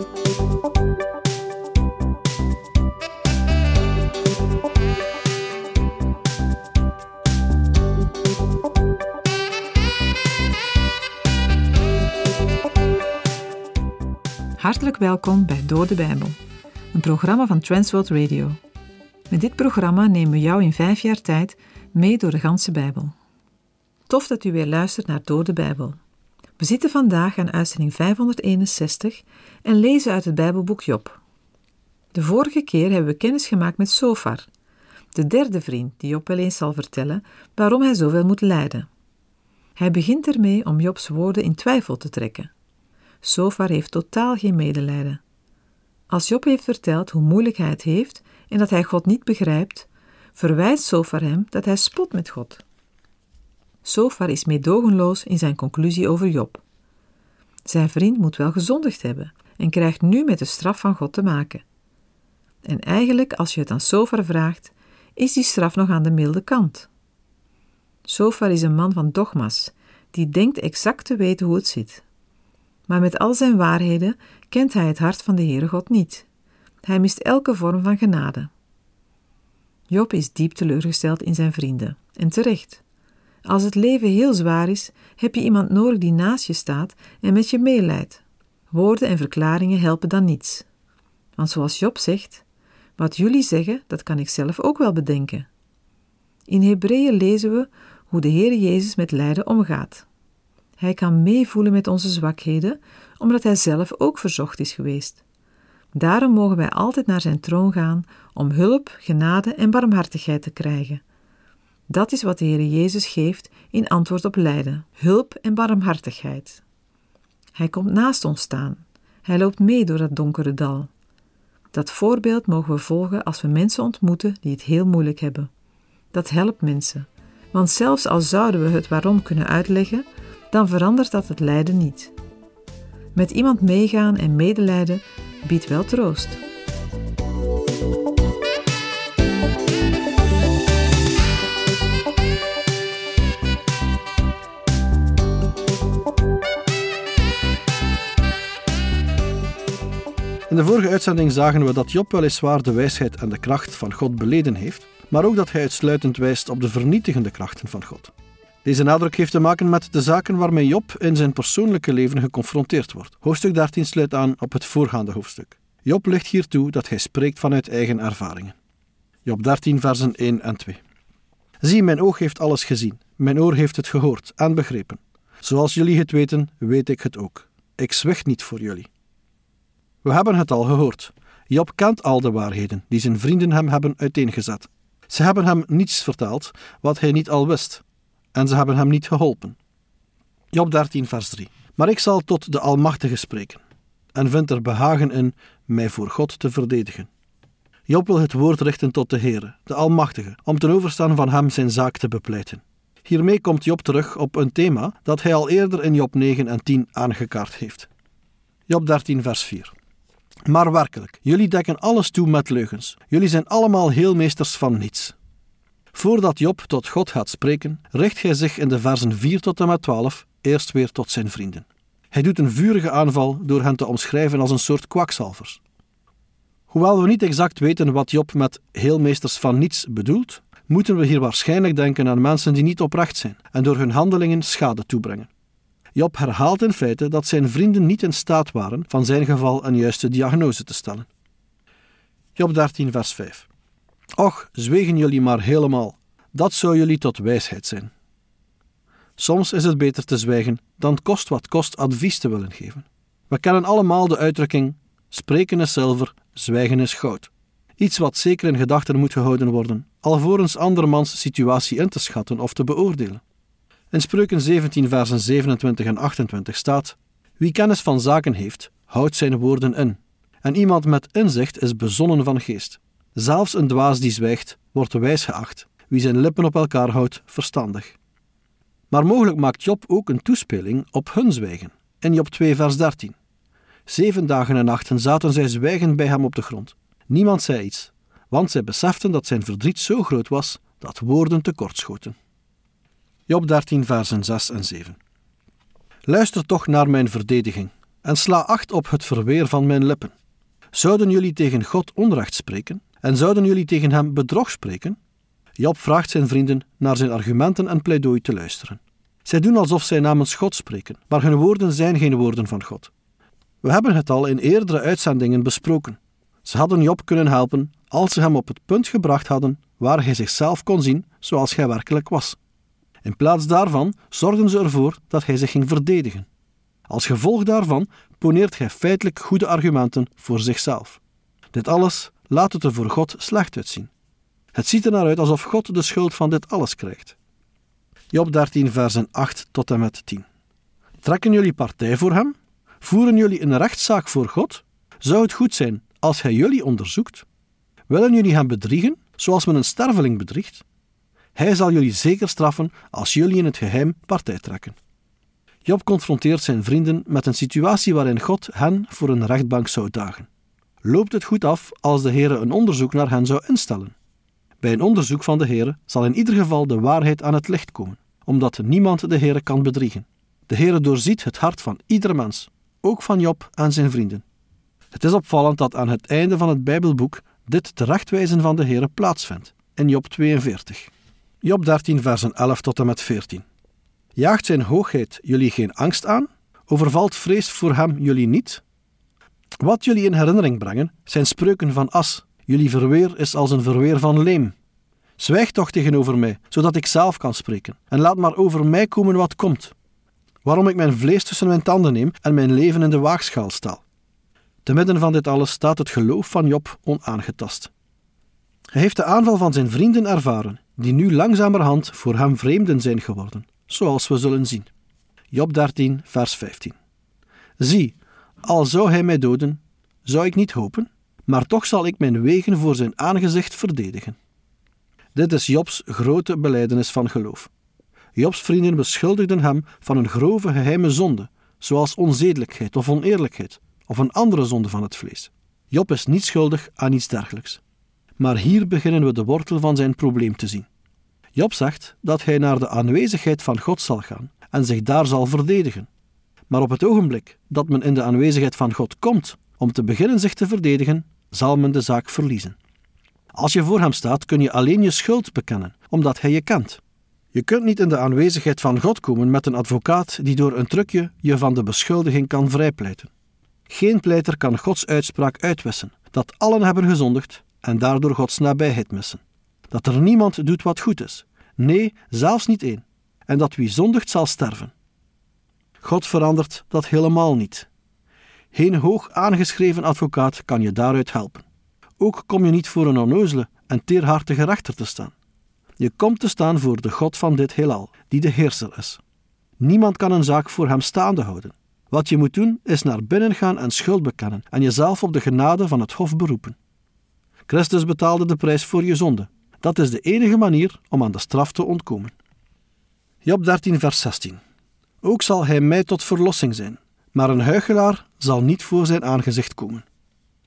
Hartelijk welkom bij Door de Bijbel, een programma van Transworld Radio. Met dit programma nemen we jou in vijf jaar tijd mee door de ganse Bijbel. Tof dat u weer luistert naar Door de Bijbel. We zitten vandaag aan uitzending 561 en lezen uit het Bijbelboek Job. De vorige keer hebben we kennis gemaakt met Sofar, de derde vriend die Job wel eens zal vertellen waarom hij zoveel moet lijden. Hij begint ermee om Jobs woorden in twijfel te trekken. Sofar heeft totaal geen medelijden. Als Job heeft verteld hoe moeilijk hij het heeft en dat hij God niet begrijpt, verwijt Sofar hem dat hij spot met God. Sofar is meedogenloos in zijn conclusie over Job. Zijn vriend moet wel gezondigd hebben en krijgt nu met de straf van God te maken. En eigenlijk, als je het aan Sofar vraagt, is die straf nog aan de milde kant. Sofar is een man van dogma's, die denkt exact te weten hoe het zit. Maar met al zijn waarheden kent hij het hart van de Heere God niet. Hij mist elke vorm van genade. Job is diep teleurgesteld in zijn vrienden, en terecht. Als het leven heel zwaar is, heb je iemand nodig die naast je staat en met je meeleidt. Woorden en verklaringen helpen dan niets. Want zoals Job zegt, wat jullie zeggen, dat kan ik zelf ook wel bedenken. In Hebreeën lezen we hoe de Heer Jezus met lijden omgaat. Hij kan meevoelen met onze zwakheden, omdat hij zelf ook verzocht is geweest. Daarom mogen wij altijd naar zijn troon gaan om hulp, genade en barmhartigheid te krijgen. Dat is wat de Heer Jezus geeft in antwoord op lijden: hulp en barmhartigheid. Hij komt naast ons staan. Hij loopt mee door dat donkere dal. Dat voorbeeld mogen we volgen als we mensen ontmoeten die het heel moeilijk hebben. Dat helpt mensen, want zelfs al zouden we het waarom kunnen uitleggen, dan verandert dat het lijden niet. Met iemand meegaan en medelijden biedt wel troost. De vorige uitzending zagen we dat Job weliswaar de wijsheid en de kracht van God beleden heeft, maar ook dat hij uitsluitend wijst op de vernietigende krachten van God. Deze nadruk heeft te maken met de zaken waarmee Job in zijn persoonlijke leven geconfronteerd wordt. Hoofdstuk 13 sluit aan op het voorgaande hoofdstuk. Job ligt hier toe dat hij spreekt vanuit eigen ervaringen. Job 13, versen 1 en 2. Zie, mijn oog heeft alles gezien, mijn oor heeft het gehoord en begrepen. Zoals jullie het weten, weet ik het ook. Ik zwicht niet voor jullie. We hebben het al gehoord. Job kent al de waarheden die zijn vrienden hem hebben uiteengezet. Ze hebben hem niets verteld wat hij niet al wist en ze hebben hem niet geholpen. Job 13, vers 3. Maar ik zal tot de Almachtige spreken en vind er behagen in mij voor God te verdedigen. Job wil het woord richten tot de Heere, de Almachtige, om ten overstaan van hem zijn zaak te bepleiten. Hiermee komt Job terug op een thema dat hij al eerder in Job 9 en 10 aangekaart heeft. Job 13, vers 4. Maar werkelijk, jullie dekken alles toe met leugens. Jullie zijn allemaal heelmeesters van niets. Voordat Job tot God gaat spreken, richt hij zich in de versen 4 tot en met 12 eerst weer tot zijn vrienden. Hij doet een vurige aanval door hen te omschrijven als een soort kwakzalvers. Hoewel we niet exact weten wat Job met heelmeesters van niets bedoelt, moeten we hier waarschijnlijk denken aan mensen die niet oprecht zijn en door hun handelingen schade toebrengen. Job herhaalt in feite dat zijn vrienden niet in staat waren van zijn geval een juiste diagnose te stellen. Job 13, vers 5. Och, zwegen jullie maar helemaal. Dat zou jullie tot wijsheid zijn. Soms is het beter te zwijgen dan kost wat kost advies te willen geven. We kennen allemaal de uitdrukking: spreken is zilver, zwijgen is goud. Iets wat zeker in gedachten moet gehouden worden, alvorens andermans situatie in te schatten of te beoordelen. In Spreuken 17, versen 27 en 28 staat: Wie kennis van zaken heeft, houdt zijn woorden in. En iemand met inzicht is bezonnen van geest. Zelfs een dwaas die zwijgt, wordt wijs geacht. Wie zijn lippen op elkaar houdt, verstandig. Maar mogelijk maakt Job ook een toespeling op hun zwijgen. In Job 2, vers 13. Zeven dagen en nachten zaten zij zwijgend bij hem op de grond. Niemand zei iets, want zij beseften dat zijn verdriet zo groot was dat woorden tekortschoten. Job 13, versen 6 en 7. Luister toch naar mijn verdediging. en sla acht op het verweer van mijn lippen. Zouden jullie tegen God onrecht spreken en zouden jullie tegen hem bedrog spreken? Job vraagt zijn vrienden naar zijn argumenten en pleidooi te luisteren. Zij doen alsof zij namens God spreken, maar hun woorden zijn geen woorden van God. We hebben het al in eerdere uitzendingen besproken. Ze hadden Job kunnen helpen als ze hem op het punt gebracht hadden waar hij zichzelf kon zien zoals hij werkelijk was. In plaats daarvan zorgden ze ervoor dat hij zich ging verdedigen. Als gevolg daarvan poneert hij feitelijk goede argumenten voor zichzelf. Dit alles laat het er voor God slecht uitzien. Het ziet er naar uit alsof God de schuld van dit alles krijgt. Job 13, versen 8 tot en met 10. Trekken jullie partij voor hem? Voeren jullie een rechtszaak voor God? Zou het goed zijn als hij jullie onderzoekt? Willen jullie hem bedriegen, zoals men een sterveling bedriegt? Hij zal jullie zeker straffen als jullie in het geheim partij trekken. Job confronteert zijn vrienden met een situatie waarin God hen voor een rechtbank zou dagen. Loopt het goed af als de Heere een onderzoek naar hen zou instellen? Bij een onderzoek van de Heere zal in ieder geval de waarheid aan het licht komen, omdat niemand de Heere kan bedriegen. De Heere doorziet het hart van ieder mens, ook van Job en zijn vrienden. Het is opvallend dat aan het einde van het Bijbelboek dit terechtwijzen van de Heere plaatsvindt, in Job 42. Job 13, versen 11 tot en met 14. Jaagt zijn hoogheid jullie geen angst aan? Overvalt vrees voor hem jullie niet? Wat jullie in herinnering brengen, zijn spreuken van as. Jullie verweer is als een verweer van leem. Zwijg toch tegenover mij, zodat ik zelf kan spreken, en laat maar over mij komen wat komt. Waarom ik mijn vlees tussen mijn tanden neem en mijn leven in de waagschaal stal. Te midden van dit alles staat het geloof van Job onaangetast. Hij heeft de aanval van zijn vrienden ervaren, die nu langzamerhand voor hem vreemden zijn geworden, zoals we zullen zien. Job 13, vers 15. Zie, al zou hij mij doden, zou ik niet hopen, maar toch zal ik mijn wegen voor zijn aangezicht verdedigen. Dit is Jobs grote beleidenis van geloof. Jobs vrienden beschuldigden hem van een grove geheime zonde, zoals onzedelijkheid of oneerlijkheid, of een andere zonde van het vlees. Job is niet schuldig aan iets dergelijks. Maar hier beginnen we de wortel van zijn probleem te zien. Job zegt dat hij naar de aanwezigheid van God zal gaan en zich daar zal verdedigen. Maar op het ogenblik dat men in de aanwezigheid van God komt om te beginnen zich te verdedigen, zal men de zaak verliezen. Als je voor hem staat, kun je alleen je schuld bekennen, omdat hij je kent. Je kunt niet in de aanwezigheid van God komen met een advocaat die door een trucje je van de beschuldiging kan vrijpleiten. Geen pleiter kan Gods uitspraak uitwissen dat allen hebben gezondigd en daardoor Gods nabijheid missen. Dat er niemand doet wat goed is, nee, zelfs niet één, en dat wie zondigt zal sterven. God verandert dat helemaal niet. Geen hoog aangeschreven advocaat kan je daaruit helpen. Ook kom je niet voor een onnozele en teerhartige rechter te staan. Je komt te staan voor de God van dit heelal, die de heerser is. Niemand kan een zaak voor hem staande houden. Wat je moet doen, is naar binnen gaan en schuld bekennen en jezelf op de genade van het Hof beroepen. Christus betaalde de prijs voor je zonde. Dat is de enige manier om aan de straf te ontkomen. Job 13, vers 16. Ook zal hij mij tot verlossing zijn, maar een huichelaar zal niet voor zijn aangezicht komen.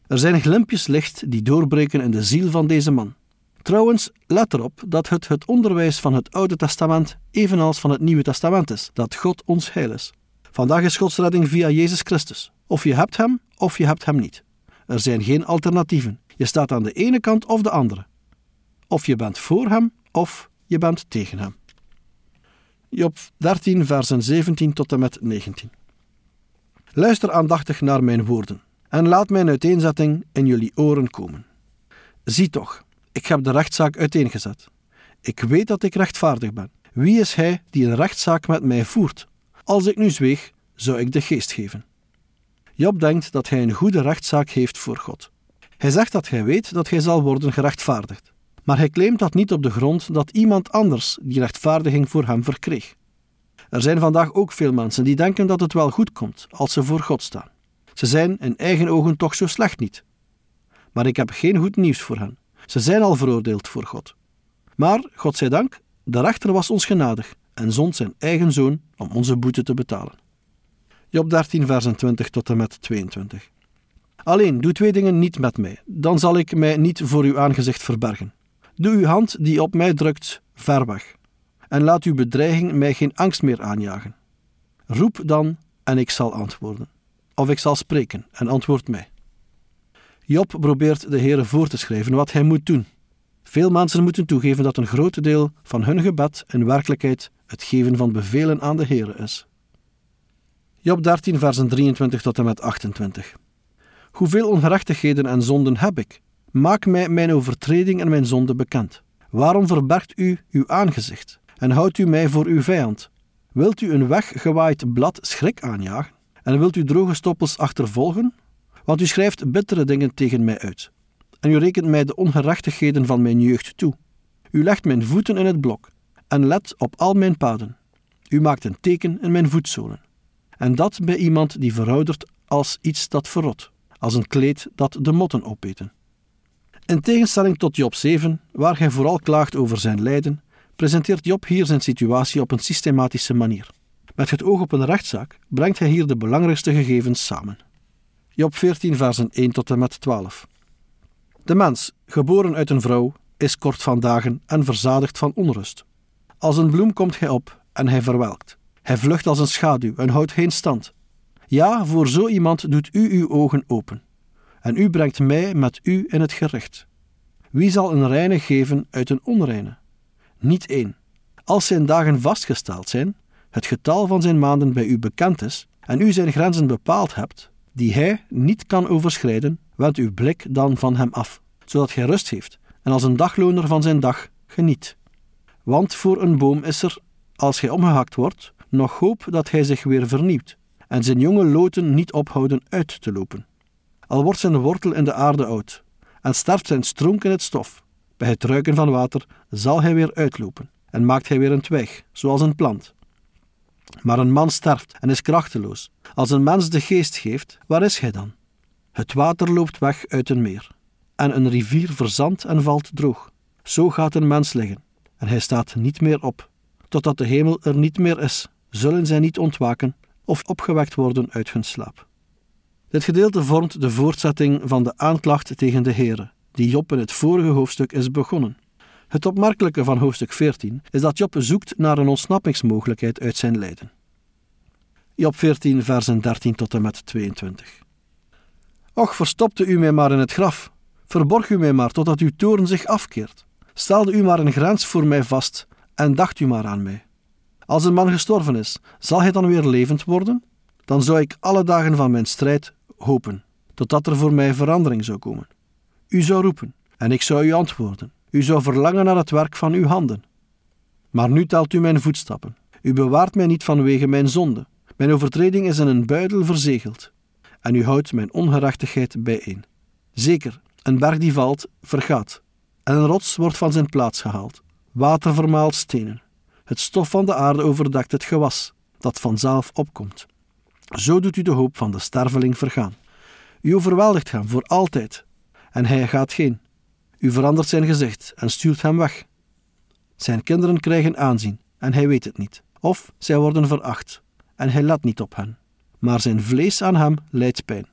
Er zijn glimpjes licht die doorbreken in de ziel van deze man. Trouwens, let erop dat het het onderwijs van het Oude Testament evenals van het Nieuwe Testament is, dat God ons heil is. Vandaag is Gods redding via Jezus Christus. Of je hebt Hem, of je hebt Hem niet. Er zijn geen alternatieven. Je staat aan de ene kant of de andere. Of je bent voor Hem, of je bent tegen Hem. Job 13, versen 17 tot en met 19. Luister aandachtig naar mijn woorden en laat mijn uiteenzetting in jullie oren komen. Zie toch, ik heb de rechtszaak uiteengezet. Ik weet dat ik rechtvaardig ben. Wie is hij die een rechtszaak met mij voert? Als ik nu zweeg, zou ik de geest geven. Job denkt dat hij een goede rechtszaak heeft voor God. Hij zegt dat hij weet dat hij zal worden gerechtvaardigd. Maar hij claimt dat niet op de grond dat iemand anders die rechtvaardiging voor hem verkreeg. Er zijn vandaag ook veel mensen die denken dat het wel goed komt als ze voor God staan. Ze zijn in eigen ogen toch zo slecht niet. Maar ik heb geen goed nieuws voor hen. Ze zijn al veroordeeld voor God. Maar, God zij dank, de rechter was ons genadig en zond zijn eigen zoon om onze boete te betalen. Job 13, versen 20 tot en met 22. Alleen, doe twee dingen niet met mij, dan zal ik mij niet voor uw aangezicht verbergen. Doe uw hand die op mij drukt ver weg, en laat uw bedreiging mij geen angst meer aanjagen. Roep dan, en ik zal antwoorden. of ik zal spreken en antwoord mij. Job probeert de Heere voor te schrijven wat hij moet doen. Veel mensen moeten toegeven dat een groot deel van hun gebed in werkelijkheid het geven van bevelen aan de Heere is. Job 13, versen 23 tot en met 28. Hoeveel ongerechtigheden en zonden heb ik? Maak mij mijn overtreding en mijn zonde bekend. Waarom verbergt u uw aangezicht en houdt u mij voor uw vijand? Wilt u een weggewaaid blad schrik aanjagen en wilt u droge stoppels achtervolgen? Want u schrijft bittere dingen tegen mij uit en u rekent mij de ongerechtigheden van mijn jeugd toe. U legt mijn voeten in het blok en let op al mijn paden. U maakt een teken in mijn voetzolen. En dat bij iemand die veroudert als iets dat verrot, als een kleed dat de motten opeten. In tegenstelling tot Job 7, waar hij vooral klaagt over zijn lijden, presenteert Job hier zijn situatie op een systematische manier. Met het oog op een rechtszaak brengt hij hier de belangrijkste gegevens samen. Job 14, versen 1 tot en met 12. De mens, geboren uit een vrouw, is kort van dagen en verzadigd van onrust. Als een bloem komt hij op en hij verwelkt. Hij vlucht als een schaduw en houdt geen stand. Ja, voor zo iemand doet u uw ogen open. En u brengt mij met u in het gericht. Wie zal een reine geven uit een onreine? Niet één. Als zijn dagen vastgesteld zijn, het getal van zijn maanden bij u bekend is, en u zijn grenzen bepaald hebt, die hij niet kan overschrijden, wend uw blik dan van hem af, zodat gij rust heeft en als een dagloner van zijn dag geniet. Want voor een boom is er, als hij omgehakt wordt, nog hoop dat hij zich weer vernieuwt en zijn jonge loten niet ophouden uit te lopen. Al wordt zijn wortel in de aarde oud en sterft zijn stronk in het stof, bij het ruiken van water zal hij weer uitlopen en maakt hij weer een twijg, zoals een plant. Maar een man sterft en is krachteloos. Als een mens de geest geeft, waar is hij dan? Het water loopt weg uit een meer, en een rivier verzandt en valt droog. Zo gaat een mens liggen, en hij staat niet meer op. Totdat de hemel er niet meer is, zullen zij niet ontwaken of opgewekt worden uit hun slaap. Dit gedeelte vormt de voortzetting van de aanklacht tegen de Heere, die Job in het vorige hoofdstuk is begonnen. Het opmerkelijke van hoofdstuk 14 is dat Job zoekt naar een ontsnappingsmogelijkheid uit zijn lijden. Job 14, versen 13 tot en met 22. Och, verstopte u mij maar in het graf, verborg u mij maar totdat uw toren zich afkeert. Stelde u maar een grens voor mij vast en dacht u maar aan mij. Als een man gestorven is, zal hij dan weer levend worden? Dan zou ik alle dagen van mijn strijd hopen, totdat er voor mij verandering zou komen. U zou roepen, en ik zou u antwoorden. U zou verlangen naar het werk van uw handen. Maar nu telt u mijn voetstappen. U bewaart mij niet vanwege mijn zonde. Mijn overtreding is in een buidel verzegeld. En u houdt mijn ongerechtigheid bijeen. Zeker, een berg die valt, vergaat. En een rots wordt van zijn plaats gehaald. Water vermaalt stenen. Het stof van de aarde overdekt het gewas, dat vanzelf opkomt. Zo doet u de hoop van de sterveling vergaan. U overweldigt hem voor altijd, en hij gaat geen. U verandert zijn gezicht en stuurt hem weg. Zijn kinderen krijgen aanzien en hij weet het niet. Of zij worden veracht en hij let niet op hen. Maar zijn vlees aan hem lijdt pijn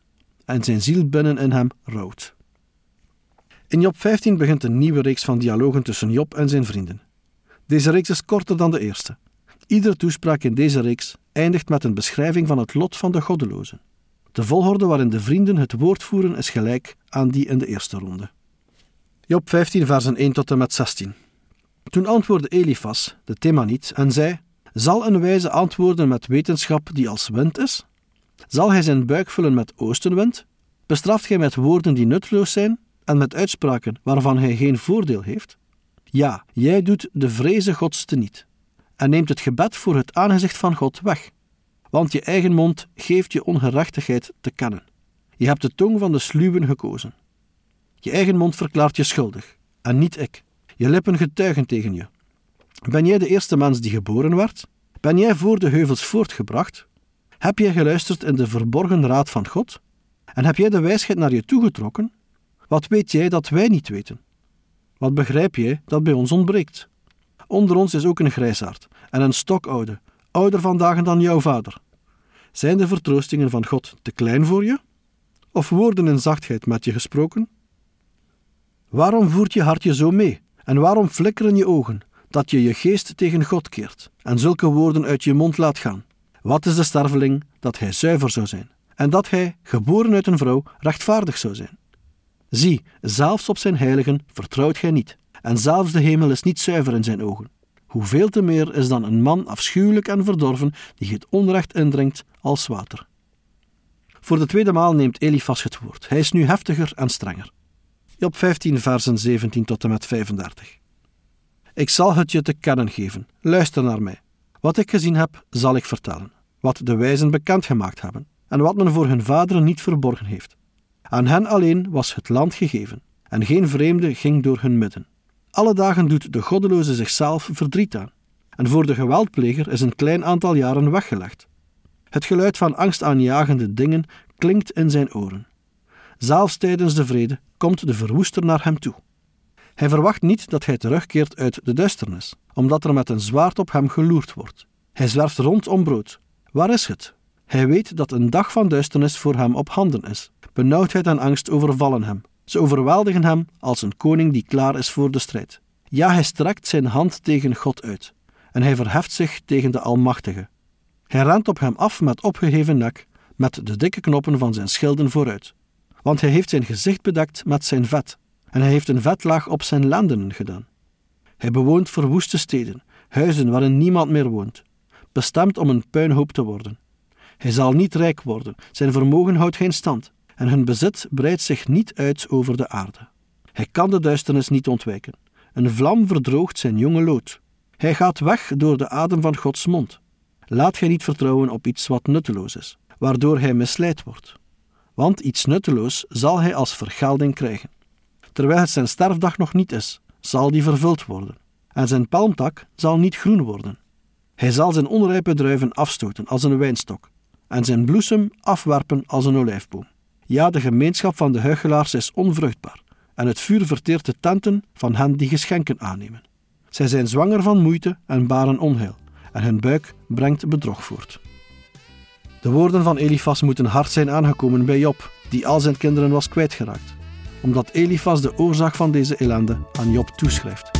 en zijn ziel binnen in hem rouwt. In Job 15 begint een nieuwe reeks van dialogen tussen Job en zijn vrienden. Deze reeks is korter dan de eerste. Iedere toespraak in deze reeks eindigt met een beschrijving van het lot van de goddelozen. De volgorde waarin de vrienden het woord voeren is gelijk aan die in de eerste ronde. Job 15, versen 1 tot en met 16. Toen antwoordde Elifas, de Themaniet, en zei: Zal een wijze antwoorden met wetenschap die als wind is? Zal hij zijn buik vullen met oostenwind? Bestraft gij met woorden die nutteloos zijn en met uitspraken waarvan hij geen voordeel heeft? Ja, jij doet de vreze Gods niet en neemt het gebed voor het aangezicht van God weg. Want je eigen mond geeft je ongerechtigheid te kennen. Je hebt de tong van de sluwen gekozen. Je eigen mond verklaart je schuldig, en niet ik. Je lippen getuigen tegen je. Ben jij de eerste mens die geboren werd? Ben jij voor de heuvels voortgebracht? Heb jij geluisterd in de verborgen raad van God? En heb jij de wijsheid naar je toegetrokken? Wat weet jij dat wij niet weten? Wat begrijp jij dat bij ons ontbreekt? Onder ons is ook een grijsaard en een stokoude, ouder vandaag dan jouw vader. Zijn de vertroostingen van God te klein voor je? Of woorden in zachtheid met je gesproken? Waarom voert je hart je zo mee? En waarom flikkeren je ogen, dat je je geest tegen God keert en zulke woorden uit je mond laat gaan? Wat is de sterveling dat hij zuiver zou zijn? en dat hij, geboren uit een vrouw, rechtvaardig zou zijn. Zie, zelfs op zijn heiligen vertrouwt gij niet, en zelfs de hemel is niet zuiver in zijn ogen. Hoeveel te meer is dan een man afschuwelijk en verdorven die het onrecht indringt als water. Voor de tweede maal neemt Elifas het woord. Hij is nu heftiger en strenger. Job 15, versen 17 tot en met 35. Ik zal het je te kennen geven. Luister naar mij. Wat ik gezien heb, zal ik vertellen. Wat de wijzen bekendgemaakt hebben. En wat men voor hun vaderen niet verborgen heeft. Aan hen alleen was het land gegeven. En geen vreemde ging door hun midden. Alle dagen doet de goddeloze zichzelf verdriet aan. En voor de geweldpleger is een klein aantal jaren weggelegd. Het geluid van angstaanjagende dingen klinkt in zijn oren. Zelfs tijdens de vrede komt de verwoester naar hem toe. Hij verwacht niet dat hij terugkeert uit de duisternis, omdat er met een zwaard op hem geloerd wordt. Hij zwerft rond om brood. Waar is het? Hij weet dat een dag van duisternis voor hem op handen is. Benauwdheid en angst overvallen hem. Ze overweldigen hem als een koning die klaar is voor de strijd. Ja, hij strekt zijn hand tegen God uit en hij verheft zich tegen de Almachtige. Hij rent op hem af met opgeheven nek, met de dikke knoppen van zijn schilden vooruit. Want hij heeft zijn gezicht bedekt met zijn vet, en hij heeft een vetlaag op zijn lendenen gedaan. Hij bewoont verwoeste steden, huizen waarin niemand meer woont, bestemd om een puinhoop te worden. Hij zal niet rijk worden, zijn vermogen houdt geen stand, en hun bezit breidt zich niet uit over de aarde. Hij kan de duisternis niet ontwijken. Een vlam verdroogt zijn jonge lood. Hij gaat weg door de adem van Gods mond. Laat gij niet vertrouwen op iets wat nutteloos is, waardoor hij misleid wordt. Want iets nutteloos zal hij als vergelding krijgen. Terwijl het zijn sterfdag nog niet is, zal die vervuld worden, en zijn palmtak zal niet groen worden. Hij zal zijn onrijpe druiven afstoten als een wijnstok, en zijn bloesem afwerpen als een olijfboom. Ja, de gemeenschap van de huichelaars is onvruchtbaar, en het vuur verteert de tenten van hen die geschenken aannemen. Zij zijn zwanger van moeite en baren onheil, en hun buik brengt bedrog voort. De woorden van Elifas moeten hard zijn aangekomen bij Job, die al zijn kinderen was kwijtgeraakt, omdat Elifas de oorzaak van deze ellende aan Job toeschrijft.